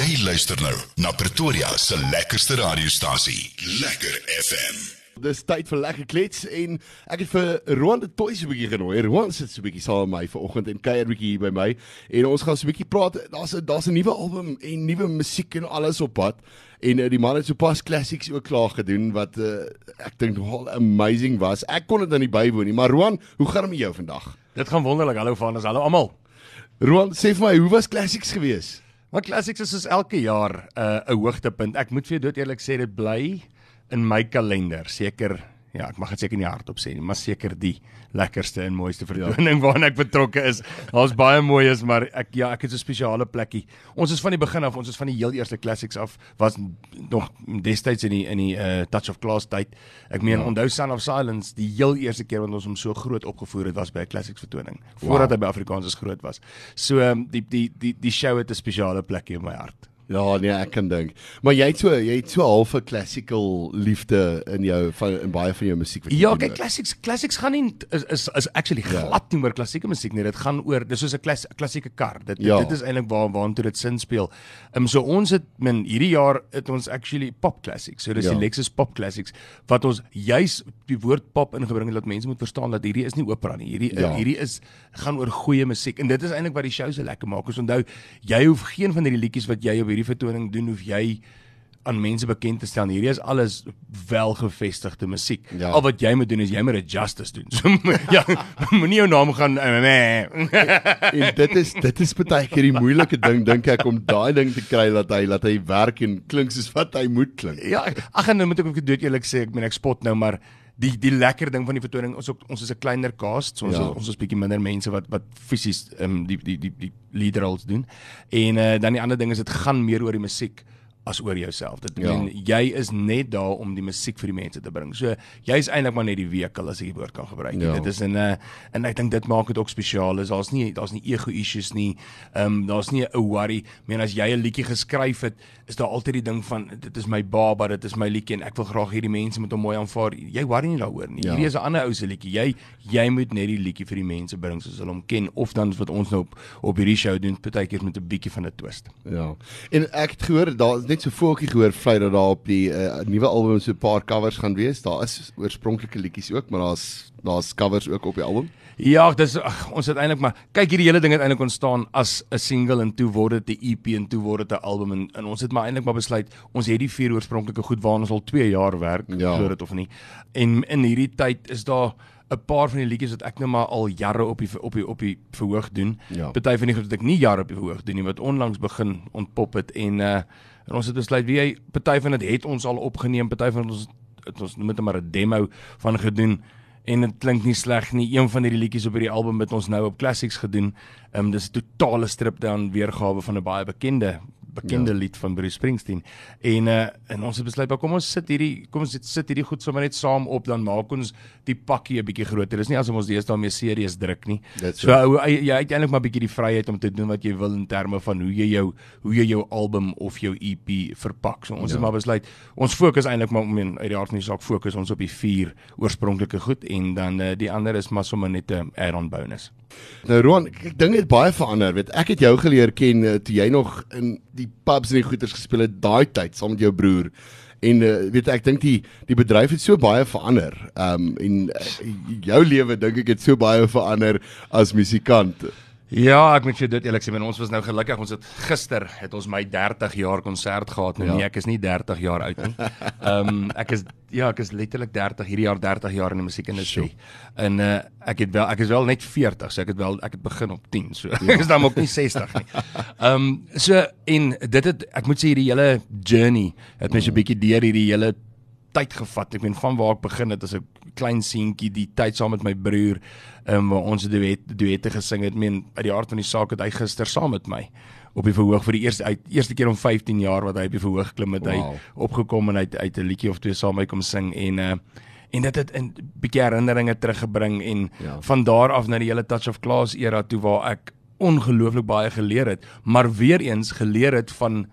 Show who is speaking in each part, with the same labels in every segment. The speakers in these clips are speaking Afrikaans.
Speaker 1: Jy luister nou na Pretoria se lekkerste radiostasie, Lekker FM.
Speaker 2: Dis tyd vir lekker klets en ek het vir Roan de Toys 'n bietjie genooi. Roan sit so 'n bietjie saam met my vanoggend en kuier bietjie hier by my en ons gaan so 'n bietjie praat. Daar's 'n daar's 'n nuwe album en nuwe musiek en alles op pad. En uh, die man het so pas classics ook klaar gedoen wat uh, ek dink nogal amazing was. Ek kon dit dan nie bywoon nie, maar Roan, hoe gaan dit met jou vandag?
Speaker 3: Dit gaan wonderlik. Hallo Vanus, hallo almal.
Speaker 2: Roan, sê vir my, hoe was classics geweest?
Speaker 3: Maar Classics is soos elke jaar 'n uh, hoogtepunt. Ek moet vir jou dood eerlik sê dit bly in my kalender seker ja, ek mag dit seker nie hardop sê nie, maar seker die lekkerste en mooiste vertoning ja. waarna ek betrokke is. Daar's baie mooies, maar ek ja, ek het 'n spesiale plekkie. Ons is van die begin af, ons is van die heel eerste classics af was nog destyds in die in die uh, Touch of Class tyd. Ek meen ja. onthou Son of Silence, die heel eerste keer wat ons hom so groot opgevoer het was by 'n classics vertoning voordat wow. hy by Afrikaans groot was. So um, die die die die show het 'n spesiale plekkie in my hart.
Speaker 2: Ja, nee, ek kan dink. Maar jy het so jy het so half 'n classical liefde in jou van in baie van jou musiek
Speaker 3: wat jy Ja, kyk classics classics gaan nie is is, is actually ja. glad nie oor klassieke musiek nie. Dit gaan oor dis soos 'n klas, klassieke kar. Dit ja. dit is eintlik waar waartoe dit sin speel. Ehm um, so ons het min hierdie jaar het ons actually pop classics. So dis ja. die Lexus pop classics wat ons juis die woord pop ingebring het dat mense moet verstaan dat hierdie is nie opera nie. Hierdie ja. hierdie is gaan oor goeie musiek en dit is eintlik wat die show so lekker maak. Ons onthou jy hoef geen van hierdie liedjies wat jy op hierdie hierdie vertoning doen hoef jy aan mense bekend te stel. Hierdie is alles welgevestigde musiek. Ja. Al wat jy moet doen is jy moet dit justice doen. So ja, moenie jou naam gaan nee.
Speaker 2: en dit is dit is baie keer die moeilike ding dink ek om daai ding te kry dat hy dat hy werk en klink soos wat hy moet klink.
Speaker 3: Ja, ag en nou moet ek ook dood eerlik sê, ek meen ek spot nou maar die die lekker ding van die vertoning ons ook, ons is 'n kleiner cast so ons ja. ons is bietjie minder mense wat wat fisies um, die die die die leader roles doen en uh, dan die ander ding is dit gaan meer oor die musiek as oor jouself. Dit ja. jy is net daar om die musiek vir die mense te bring. So jy's eintlik maar net die wekel as ek die woord kan gebruik. Ja. Dit is 'n uh, en ek dink dit maak dit ook spesiaal. Is daar's nie daar's nie ego issues nie. Ehm um, daar's nie 'n worry. Ek meen as jy 'n liedjie geskryf het, is daar altyd die ding van dit is my baba, dit is my liedjie en ek wil graag hierdie mense moet hom mooi aanvaar. Jy worry nie daaroor nie. Ja. Hierdie is 'n ander ou se liedjie. Jy jy moet net die liedjie vir die mense bring soos hulle hom ken of dan wat ons nou op op hierdie show doen, partykeer met 'n bietjie van 'n twist.
Speaker 2: Ja. En ek het gehoor daar's net so voeltjie gehoor vry dat daar op die uh, nuwe album so 'n paar covers gaan wees. Daar is oorspronklike liedjies ook, maar daar's daar's covers ook op die album.
Speaker 3: Ja, dis ach, ons het eintlik maar kyk hierdie hele ding het eintlik ontstaan as 'n single en toe word dit 'n EP en toe word dit 'n album en, en ons het maar eintlik maar besluit ons het die vier oorspronklike goed waarna ons al 2 jaar werk, ja. glo dit of nie. En in hierdie tyd is daar 'n paar van die liedjies wat ek nou maar al jare op die op die op die verhoog doen. Ja. Party van die goed wat ek nie jare op die verhoog doen nie wat onlangs begin ontpop het en uh en ons het besluit wie hy party van dit het ons al opgeneem, party van ons het ons noem dit maar 'n demo van gedoen en dit klink nie sleg nie. Een van hierdie liedjies op hierdie album het ons nou op Classics gedoen. Ehm um, dis 'n totale strip down weergawe van 'n baie bekende bekende ja. lied van Bruce Springsteen. En uh en ons het besluit, kom ons sit hierdie kom ons sit hierdie goed sommer net saam op dan maak ons die pakkie 'n bietjie groter. Dis nie asof ons deesdae meer series druk nie. That's so ou jy het eintlik maar bietjie die vryheid om te doen wat jy wil in terme van hoe jy jou hoe jy jou album of jou EP verpak. So ons ja. het maar besluit ons fokus eintlik maar om uit die hart van die saak fokus ons op die vier oorspronklike goed en dan uh, die ander is maar sommer net 'n add-on bonus.
Speaker 2: Nou Roan, ek dink dit baie verander. Weet ek het jou geleer ken uh, toe jy nog in die pubs en die goeters gespeel het daai tyd saam met jou broer. En uh, weet ek dink die die bedryf het so baie verander. Ehm um, en uh, jou lewe dink ek het so baie verander as musikant.
Speaker 3: Ja, ek moet jou dit eerlik sê, ons was nou gelukkig. Ons het gister het ons my 30 jaar konsert gehad. Nou ja. nee, ek is nie 30 jaar oud nie. Ehm um, ek is ja, ek is letterlik 30 hierdie jaar 30 jaar in die musiekindustrie. En uh ek het wel ek is wel net 40, so ek het wel ek het begin op 10. So ja. ek is dan ook nie 60 nie. Ehm um, so en dit het ek moet sê hierdie hele journey het my so 'n bietjie deur hierdie hele tyd gevat. Ek meen van waar ek begin het as 'n klein seentjie, die tyd saam met my broer, ehm um, waar ons duet duette gesing het. Ek meen uit die hart van die saak het hy gister saam met my op die verhoog vir die eerste uit eerste keer om 15 jaar wat hy op die verhoog geklim het, wow. hy opgekom en uit uit 'n liedjie of twee saam met my kom sing en uh en dit het 'n bietjie herinneringe teruggebring en ja. van daar af na die hele touch of class era toe waar ek ongelooflik baie geleer het, maar weer eens geleer het van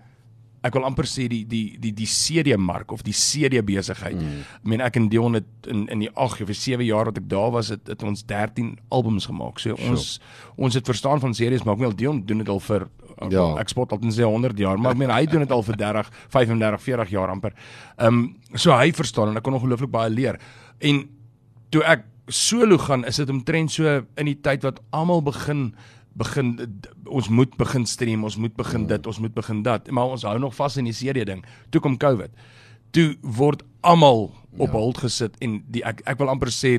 Speaker 3: ek wil amper sê die die die die CD mark of die CD besigheid. Mm. Ek meen ek en Dion het in in die 8 of 7 jaar wat ek daar was het, het ons 13 albums gemaak. So ons sure. ons het verstaan van series maar ook wel Dion doen dit al vir
Speaker 2: Ja.
Speaker 3: Ek spot altyd sê 100 jaar, maar ek meen hy doen dit al vir 30, 35, 40 jaar amper. Ehm um, so hy verstaan en ek kon ongelooflik baie leer. En toe ek solo gaan, is dit omtrent so in die tyd wat almal begin begin ons moet begin stream, ons moet begin dit, ons moet begin dat, maar ons hou nog vas in die CD ding. Toe kom COVID. Toe word almal op ja. hold gesit en die ek ek wil amper sê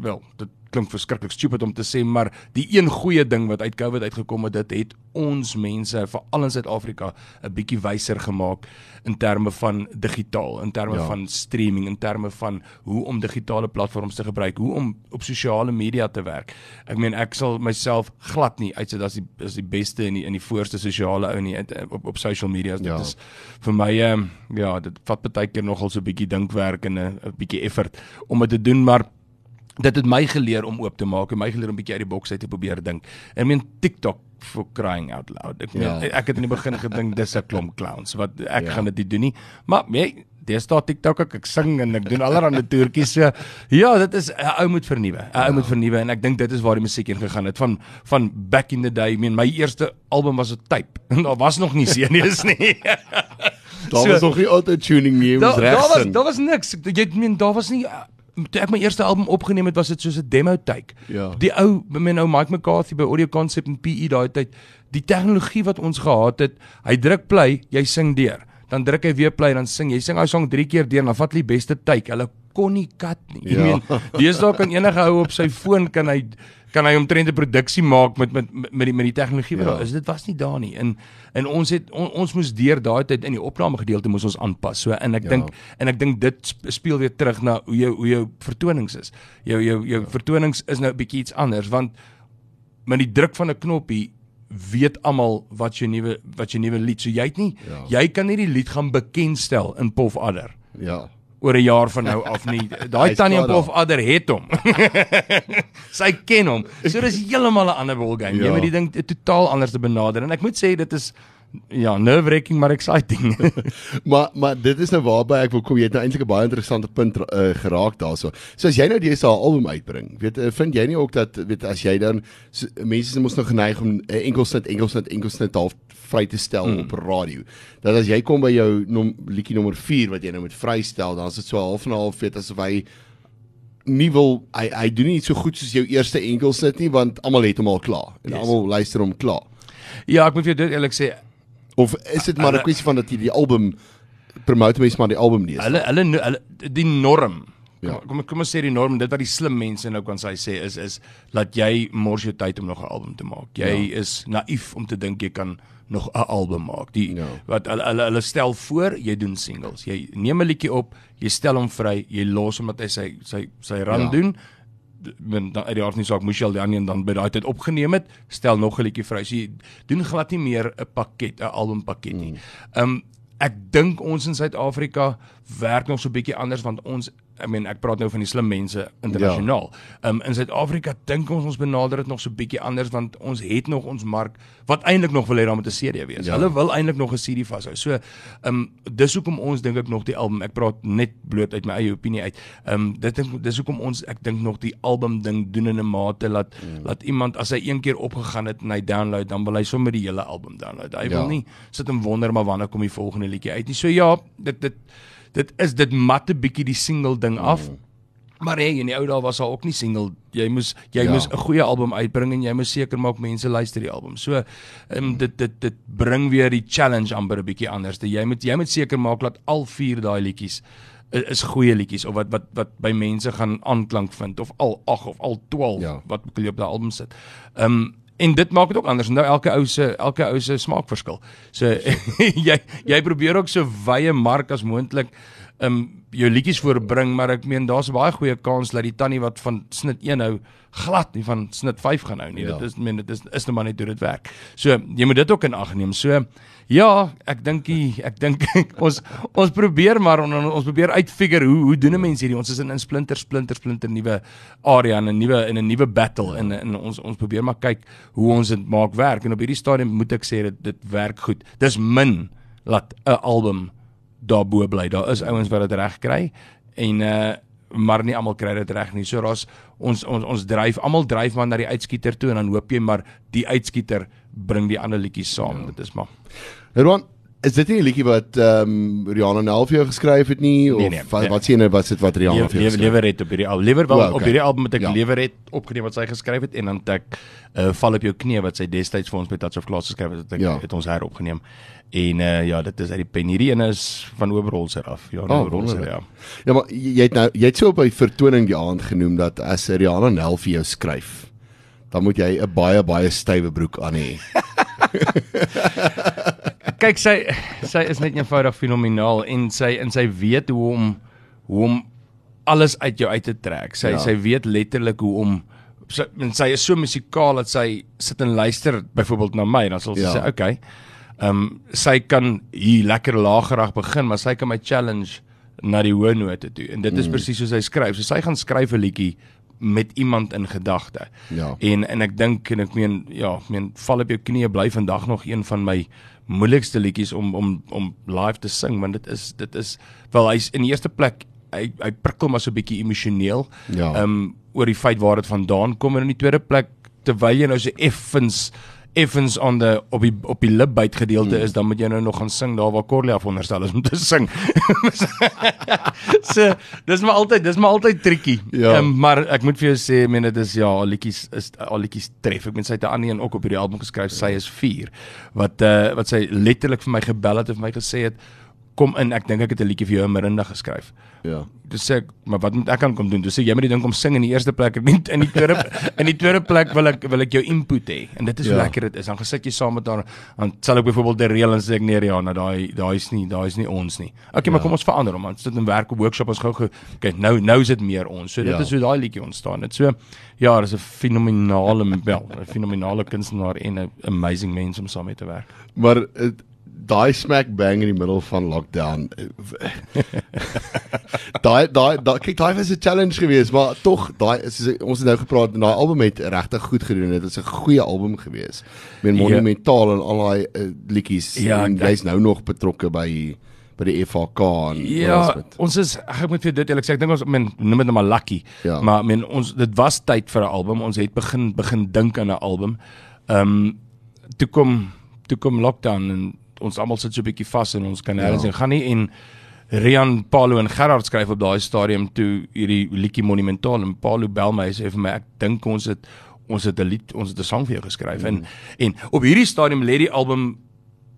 Speaker 3: wel, dit klink verskriklik stupid om te sê, maar die een goeie ding wat uit COVID uitgekom het, dit het ons mense veral in Suid-Afrika 'n bietjie wyser gemaak in terme van digitaal, in terme
Speaker 2: Ja.
Speaker 3: van streaming, in terme van hoe om digitale platforms te gebruik, hoe om op sosiale media te werk. Ek meen ek sal myself glad nie uitsit as die as die beste in die in die voorste sosiale ou nie op op social media. Dit
Speaker 2: Ja.
Speaker 3: is vir my ehm ja, dit vat baie keer nogal so 'n bietjie dinkwerk en 'n 'n bietjie effort om dit te doen, maar dit het my geleer om oop te maak en my geleer om bietjie uit die boks uit te probeer dink. Ek meen TikTok for crying out loud. Ek meen,
Speaker 2: Ja.
Speaker 3: ja. ek het in die begin gedink dis 'n klomp clowns wat ek
Speaker 2: Ja.
Speaker 3: ja. gaan dit nie doen nie. Maar dis daar TikTok ek, ek sing en ek doen allerlei toertjies so. Ja, dit is 'n ou moet vernuwe. 'n Ou moet vernuwe en ek dink dit is waar die musiek heen gegaan het van van back in the day. Ek meen my eerste album was 'n tape. En daar was nog nie CD's nie.
Speaker 2: Daar
Speaker 3: So-
Speaker 2: was nog nie auto-tuning nie, jy moes reg
Speaker 3: daar was
Speaker 2: sing.
Speaker 3: daar was niks. Jy meen daar was nie toe ek my eerste album opgeneem het was dit soos 'n demo take.
Speaker 2: Ja.
Speaker 3: Die ou my nou Mike McCarthy by Audio Concept en PE daai tyd, die tegnologie wat ons gehad het, hy druk play, jy sing deur. Dan druk hy weer play dan sing jy. Sing hy song 3 keer deur en dan vat hy die beste take. Hulle kon nie kat nie. Ek
Speaker 2: Ja.
Speaker 3: meen, deesdae kan enige ou op sy foon kan hy kan hy omtrent 'n produksie maak met met met die met die tegnologie wat
Speaker 2: Ja.
Speaker 3: daar is. Dit was nie daar nie. En en ons het on, ons moes deur daai tyd in die opname gedeelte moes ons aanpas. So en ek
Speaker 2: Ja.
Speaker 3: dink en ek dink dit sp- speel weer terug na hoe jou hoe jou vertonings is. Jou jou jou ja. vertonings is nou 'n bietjie iets anders want met die druk van 'n knoppie weet almal wat jou nuwe wat jou nuwe lied. So jy het nie
Speaker 2: Ja.
Speaker 3: jy kan nie die lied gaan bekendstel in Pof Adder
Speaker 2: Ja.
Speaker 3: Oor 'n jaar van nou af nie. Daai tannie
Speaker 2: klaar
Speaker 3: Pof Adder het hom. Sy ken hom. So dis heeltemal 'n ander ball game.
Speaker 2: Ja.
Speaker 3: Jy moet die ding totaal anders te benader en ek moet sê dit is ja, nerve-wracking maar exciting.
Speaker 2: Maar maar dit is nou waarby ek wil kom. Jy het nou eintlik 'n baie interessante punt uh, geraak daarso. So as jy nou die SA album uitbring, weet uh, vind jy nie ook dat weet as jy dan so, mense is mos nog geneig om uh, enkelsnit enkelsnit enkelsnit half vry te stel mm. op radio. Dat as jy kom by jou nom, liedjie nommer 4 wat jy nou moet vrystel, dan is dit so half en half weet asof hy nie wil hy hy doen nie so goed soos jou eerste enkelsnit nie want almal het hom al klaar en
Speaker 3: Yes.
Speaker 2: almal luister hom klaar.
Speaker 3: ja, ek moet vir jou dit eerlik sê,
Speaker 2: Of is dit maar 'n kwessie van dat jy die album promote mense maar die album nie
Speaker 3: hulle hulle hulle die norm
Speaker 2: Ja.
Speaker 3: Kom kom kom ons sê die norm dit wat die slim mense nou kan sê is is dat jy mors jou tyd om nog 'n album te maak. Jy ja. is naïef om te dink jy kan nog 'n album maak. Die
Speaker 2: Ja.
Speaker 3: ja. wat hulle hulle hulle stel voor, jy doen singles. Jy neem 'n liedjie op, jy stel hom vry, jy los hom dat hy sy sy sy run
Speaker 2: Ja.
Speaker 3: doen. Men dan uit die aard nie saak Michelle die ander dan by daai tyd opgeneem het, stel nog 'n liedjie vry. So jy doen glad nie meer 'n pakket, 'n albumpakket nie. Ehm um, ek dink ons in Suid-Afrika werk nog so 'n bietjie anders want ons ek meen ek praat nou van die slim mense internasionaal. Ehm um, in Suid-Afrika dink ons ons benader dit nog so bietjie anders want ons het nog ons mark wat eintlik nog wil hê daar moet 'n CD wees.
Speaker 2: Ja.
Speaker 3: Ja. Hulle wil eintlik nog 'n CD vashou. So ehm um, dis hoekom ons dink ek nog die album ek praat net bloot uit my eie opinie uit. Ehm um, dit dink dis hoekom ons ek dink nog die album ding doen in 'n mate laat mm. laat iemand as hy een keer opgegaan het en hy download dan wil hy sommer die hele album download. Hy
Speaker 2: Ja.
Speaker 3: wil nie sit en wonder maar wanneer kom die volgende liedjie uit nie. So ja, dit dit dit is dit mat 'n bietjie die single ding af. Mm. Maar hey, in die ou dae was daar ook nie single. Jy moes jy Ja. moes 'n goeie album uitbring en jy moes seker maak mense luister die album. So um, dit dit dit bring weer die challenge amper 'n bietjie anders. Jy moet jy moet seker maak dat al vier daai liedjies is, is goeie liedjies of wat wat wat by mense gaan aanklank vind of al 8 of al 12
Speaker 2: Ja.
Speaker 3: ja. wat ook al jy op daai album sit. Ehm um, en dit maak dit ook anders. Nou elke ou se elke ou se smaak verskil. So jy jy probeer ook so wye mark as moontlik um jou liedjies voorbring, maar ek meen daar's baie goeie kans dat die tannie wat van snit 1 hou glad nie van snit 5 gaan hou nie.
Speaker 2: Ja.
Speaker 3: Dit is meen dit is is nou maar net hoe dit werk. So jy moet dit ook in ag neem. So ja, ek dink ek dink ons ons probeer maar on, ons probeer uitfigure hoe hoe doen 'n mens hierdie? Ons is in 'n splinter splinter splinter nuwe area en 'n nuwe in 'n nuwe battle en en ons ons probeer maar kyk hoe ons dit maak werk en op hierdie stadium moet ek sê dit dit werk goed. Dis min laat 'n album daarbo bly. Daar is ouens wat dit reg kry en uh maar nie almal kry dit reg nie. So daar's ons ons ons dryf almal dryf maar na die uitskieter toe en dan hoop jy maar die uitskieter bring die ander liedjies saam. Ja. Dit is maar.
Speaker 2: Ron, is dit nie 'n liedjie wat ehm um, Rihanna Nel vir jou geskryf het nie nee, of nee, wat, nee. wat sien jy wat sit wat Rihanna vir jou
Speaker 3: lewer het op hierdie album? Lewer wel oh, okay. op hierdie album met ek ja. lewer het opgeneem wat sy geskryf het en dan ek uh, val op jou knie wat sy destyds vir ons by Touch of Class geskryf het, het, ja. het ons heropgeneem. En uh, ja, dit is uit die pen. Hierdie een is van Oberholzer af. Ja, oh, Oberholzer, ja.
Speaker 2: Ja, maar jy het nou jy het so op 'n vertoning die aand genoem dat as Rihanna Nel vir jou skryf, dan moet jy 'n baie baie stywe broek aan hê.
Speaker 3: kyk sy sy is net eenvoudig fenomenaal en sy en sy weet hoe om hoe om alles uit jou uit te trek. Sy ja. sy weet letterlik hoe om sy en sy is so musikaal dat sy sit en luister byvoorbeeld na my en dan sal sy ja. sê okay. Ehm um, sy kan hier lekker lagerig begin, maar sy kan my challenge na die hoë note toe. En dit is mm. presies hoe sy skryf. So sy gaan skryf 'n liedjie met iemand in gedagte. Ja. En en ek dink en ek meen ja, ek meen val op jou knieë bly vandag nog een van my moeilikste liedjies om om om live te sing want dit is dit is wel hy's in die eerste plek hy hy prikkel maar so 'n bietjie emosioneel. Ja. Ehm um, oor die feit waar dit vandaan kom en in die tweede plek terwyl jy nou so effens effens on the op die op die lipbyt gedeelte mm. is dan moet jy nou nog gaan sing daar waar Corlia veronderstel is om te sing. so dis maar altyd dis maar altyd tricky. Ja. Um, maar ek moet vir jou sê, ek meen dit is ja, liedjies is al liedjies tref. Ek meen sy het 'n ander een ook op hierdie album geskryf, sy is 4 wat uh wat sy letterlik vir my gebel het en vir my gesê het kom in, ek dink ek het 'n liedjie vir jou in Marinda geskryf. Ja. Dis sê, maar wat moet ek aan kom doen? Dis sê jy moet die ding kom sing in die eerste plek en in die tweede in die tweede plek wil ek wil ek jou input hê. En dit is ja. lekker dit is. Dan gesit jy saam met haar dan sal ek byvoorbeeld die reël en sê ek nee ja, nou daai daai is nie, daai is nie ons nie. Okay, ja. maar kom ons verander hom. Ons sit in werk op workshop ons gou kyk nou nou is dit meer ons. So dit ja. is hoe daai liedjie ontstaan. Dit so ja, dis 'n fenominale wel, 'n fenominale kunstenaar en 'n amazing mens om saam mee te werk.
Speaker 2: Maar het, daai smack bang in die middel van lockdown. daai daai daai kyk daai was 'n challenge geweest, maar tog daai ons het nou gepraat en daai album het regtig goed gedoen. Dit is 'n goeie album geweest. Met ja. monumentaal en al daai uh, liedjies. Ja, en jy's nou nog betrokke by by die FHK en
Speaker 3: Ja, ons is ek moet vir dit eerlik sê, ek dink ons men noem dit nou maar lucky. Ja. Maar men ons dit was tyd vir 'n album. Ons het begin begin dink aan 'n album. Ehm um, toe kom toe kom lockdown en ons almal sit so 'n bietjie vas en ons kan nêrens ja. gaan nie en Rian Paulo en Gerard skryf op daai stadium toe hierdie liedjie monumentaal en Paulo bel my sê vir my ek dink ons het ons het 'n lied ons het 'n sang vir jou geskryf mm. en en op hierdie stadium lê die album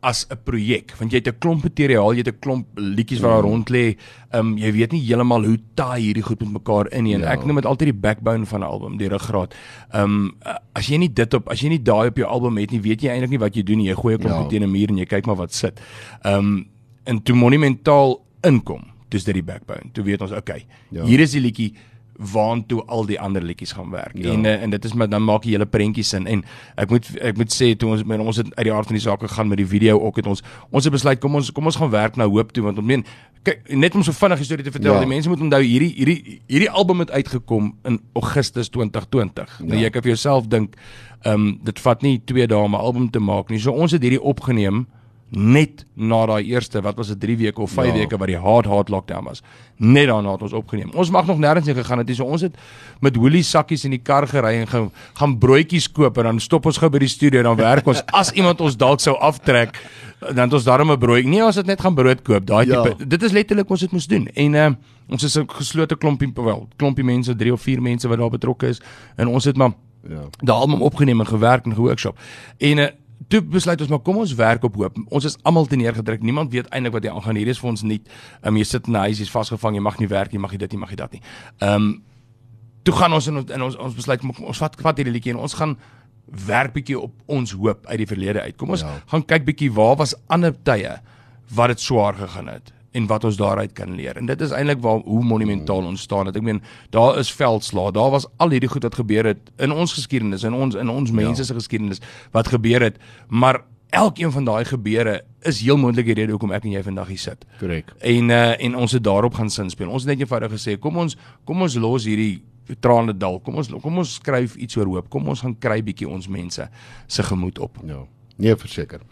Speaker 3: as 'n projek want jy het 'n klomp materiaal, jy het 'n klomp liedjies wat daar mm. rond lê. Ehm um, jy weet nie heeltemal hoe taai hierdie goed met mekaar in nie en ja. ek noem dit altyd die backbone van 'n album, die ruggraat. Ehm um, as jy nie dit op as jy nie daai op jou album het nie, weet jy eintlik nie wat jy doen nie. Jy gooi 'n klomp ja. teen 'n muur en jy kyk maar wat sit. Ehm um, en toe monumentaal inkom, dis dit die backbone. Toe weet ons, okay, ja. hier is die liedjie waantoe al die ander liedjies gaan werk. Ja. En uh, en dit is met dan maak die hele prentjie sin en ek moet ek moet sê toe ons met ons het uit die aard van die saak gegaan met die video ook het ons ons het besluit kom ons kom ons gaan werk na hoop toe want ek meen kyk net om so vinnig storie te vertel ja. die mense moet onthou hierdie hierdie hierdie album het uitgekom in Augustus 2020. Ja. Nou jy kan vir jouself dink ehm um, dit vat nie 2 dae om 'n album te maak nie. So ons het hierdie opgeneem net na daai eerste wat was dit 3 weke of 5 ja. weke wat die hard hard lockdown was net daarna het ons opgeneem. Ons mag nog nêrens heen gegaan het. So ons het met hoelie sakkies in die kar gery en gaan, gaan broodjies koop en dan stop ons gou by die studio en dan werk ons. As iemand ons dalk sou aftrek dan het ons daarmee 'n brood nee ons het net gaan brood koop. Daai ja. tipe dit is letterlik ons het moes doen. En uh, ons is 'n geslote klompie wel klompie mense 3 of 4 mense wat daar betrokke is. En ons het maar ja. daai almal opgeneem en gewerk en geworkshop en uh, toe besluit ons maar kom ons werk op hoop. Ons is almal te neergedruk. Niemand weet eintlik wat hier aangaan. Hier is vir ons nie. Um, jy sit in 'n huis, jy's vasgevang, jy mag nie werk nie, mag jy dit nie, mag jy dat nie. Ehm um, toe gaan ons in in ons ons besluit ons vat vat hierdie liedjie en ons gaan werk bietjie op ons hoop uit die verlede uit. Kom ons ja. gaan kyk bietjie waar was ander tye wat dit swaar gegaan het en wat ons daaruit kan leer. En dit is eintlik waar hoe monumentaal ontstaan het. Ek meen, daar is veldslaa, daar was al hierdie goed wat gebeur het in ons geskiedenis en ons in ons ja. mense se ja. geskiedenis wat gebeur het, maar elkeen van daai gebeure is heel moontlik die rede hoekom ek en jy vandag hier sit.
Speaker 2: Korrek.
Speaker 3: En uh en ons het daarop gaan sin speel. Ons het net eenvoudig gesê, kom ons kom ons los hierdie trane dal. Kom ons kom ons skryf iets oor hoop. Kom ons gaan kry bietjie ons mense se gemoed op.
Speaker 2: Ja. Nee, verseker.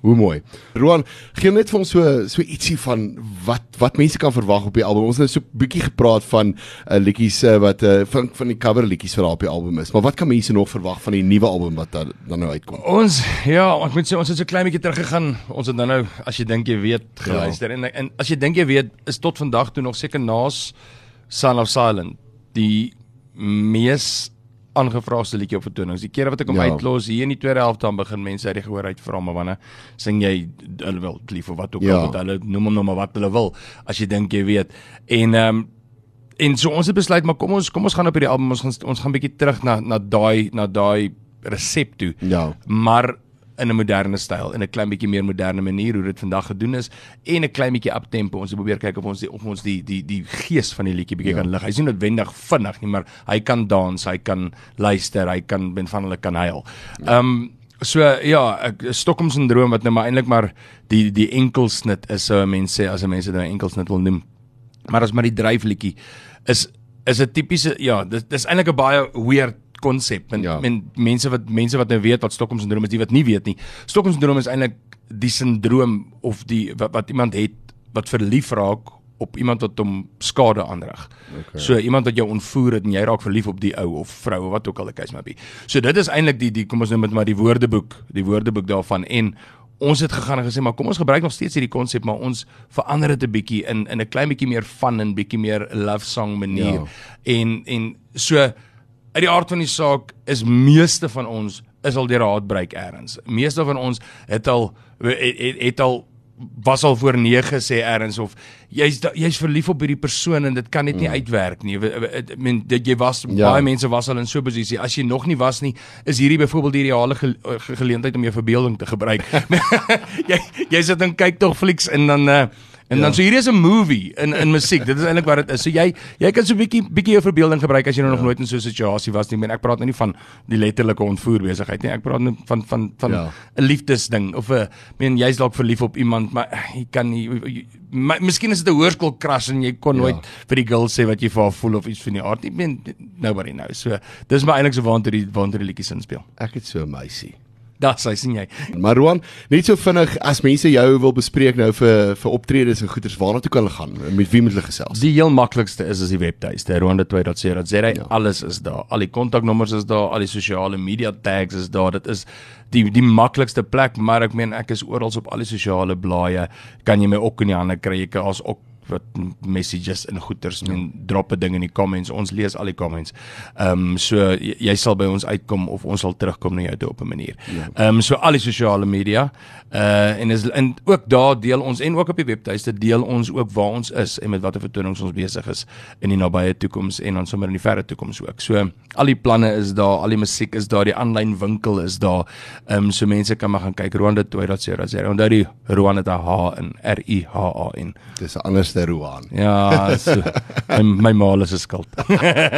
Speaker 2: Hoe mooi. Roan, gee net vir ons so so ietsie van wat wat mense kan verwag op die album. Ons het nou so 'n bietjie gepraat van uh, liedjies uh, wat uh, van van die cover liedjies vir op die album is. Maar wat kan mense nog verwag van die nuwe album wat dan dan nou uitkom?
Speaker 3: Ons ja, ons moet sê ons het so klein bietjie teruggegaan. Ons het nou nou as jy dink jy weet geluister ja. en en as jy dink jy weet is tot vandag toe nog seker naas Son of Silent die mees aangevraagde liedjie op vertonings. Die kere wat ek hom ja. uitlos hier in die tweede helfte dan begin mense uit die gehoor uit vra maar wanneer sing jy hulle wil lief of wat ook ja. al wat hulle noem hom nou maar wat hulle wil as jy dink jy weet. En ehm um, en so ons het besluit maar kom ons kom ons gaan op hierdie album ons gaan ons gaan bietjie terug na na daai na daai resep toe.
Speaker 2: Ja.
Speaker 3: Maar in 'n moderne styl en 'n klein bietjie meer moderne manier hoe dit vandag gedoen is en 'n klein bietjie uptempo ons probeer kyk of ons die, of ons die die die gees van die liedjie bietjie ja. kan lig. Hy's nie noodwendig vinnig nie, maar hy kan dans, hy kan luister, hy kan ben van hulle kan huil. Ja. Ehm ja. um, so ja, Stockholm syndroom wat nou maar eintlik maar die die enkelsnit is so mense sê as mense dit nou enkelsnit wil noem. Maar as maar die dryfliedjie is is 'n tipiese ja, dis dis eintlik 'n baie weird konsep en ja. men, mense wat mense wat nou weet wat Stockholm syndroom is, die wat nie weet nie. Stockholm syndroom is eintlik die sindroom of die wat, wat iemand het wat verlief raak op iemand wat hom skade aanrig. Okay. So iemand wat jou ontvoer het en jy raak verlief op die ou of vrou of wat ook al die keuse mag wees. So dit is eintlik die die kom ons noem dit maar die woordeboek, die woordeboek daarvan en ons het gegaan en gesê maar kom ons gebruik nog steeds hierdie konsep maar ons verander dit 'n bietjie in in 'n klein bietjie meer fun en bietjie meer love song manier. Ja. En en so uit die aard van die saak is meeste van ons is al deur haatbreek eers. Meeste van ons het al het, het, het al was al voor 9 sê eers of jy's jy's verlief op hierdie persoon en dit kan net nie mm. uitwerk nie. Ek meen dit jy was ja. baie mense was al in so 'n posisie. As jy nog nie was nie, is hierdie byvoorbeeld die ideale ge, ge, geleentheid om jou verbeelding te gebruik. jy jy sit en kyk tog flieks en dan uh, En ja. dan so hierdie is 'n movie in in musiek. Dit is eintlik wat dit is. So jy jy kan so 'n bietjie bietjie jou verbeelding gebruik as jy nou nog ja. nooit in so 'n situasie was nie. Ek praat nou nie van die letterlike ontvoer besigheid nie. Ek praat net van van van 'n ja. liefdesding of 'n meen jy's dalk verlief op iemand, maar jy kan nie miskien is dit 'n hoërskool crush en jy kon ja. nooit vir die girl sê wat jy vir haar voel of iets van die aard. Ek meen nobody knows. So dis my eintlik so waantoe die waantoe die liedjies inspel.
Speaker 2: Ek het so 'n meisie.
Speaker 3: Daar sê sien jy.
Speaker 2: Maar Roan, net so vinnig as mense jou wil bespreek nou vir vir optredes en goeders, waarna toe kan hulle gaan? Met wie moet hulle gesels?
Speaker 3: Die heel maklikste is as die webtuiste roan.2.co.za. Ja. Alles is daar. Al die kontaknommers is daar, al die sosiale media tags is daar. Dit is die die maklikste plek, maar ek meen ek is oral op al die sosiale blaaie. Kan jy my ook in die hande kry? Ek is ook wat messages in goeters ja. en drop 'n ding in die comments. Ons lees al die comments. Ehm um, so jy, jy sal by ons uitkom of ons sal terugkom na jou toe op 'n manier. Ja. Ehm um, so al die sosiale media uh en is en ook daar deel ons en ook op die webtuiste deel ons ook waar ons is en met watter vertonings ons besig is in die nabye toekoms en dan sommer in die verre toekoms ook. So al die planne is daar, al die musiek is daar, die aanlyn winkel is daar. Ehm um, so mense kan maar gaan kyk rwanda.co.za. Onthou die Rwanda met 'n H in R U H A N.
Speaker 2: Dis 'n ander beste Roan.
Speaker 3: Ja, so, my my maal is 'n skuld.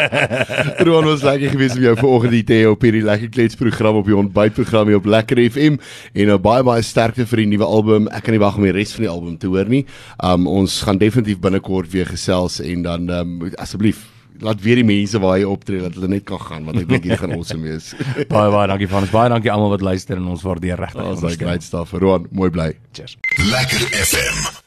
Speaker 2: Roan was lekker gewees om jou vanoggend hier te hê op hierdie lekker kletsprogram op die ontbytprogram hier op Lekker FM en nou baie baie sterkte vir die nuwe album. Ek kan nie wag om die res van die album te hoor nie. Um ons gaan definitief binnekort weer gesels en dan um asseblief laat weer die mense waar jy optree dat hulle net kan gaan want ek dink dit gaan awesome wees.
Speaker 3: baie baie dankie van ons. Baie dankie almal wat luister en ons waardeer regtig.
Speaker 2: Ons is great stuff. Roan, mooi bly.
Speaker 3: Cheers.
Speaker 1: Lekker FM.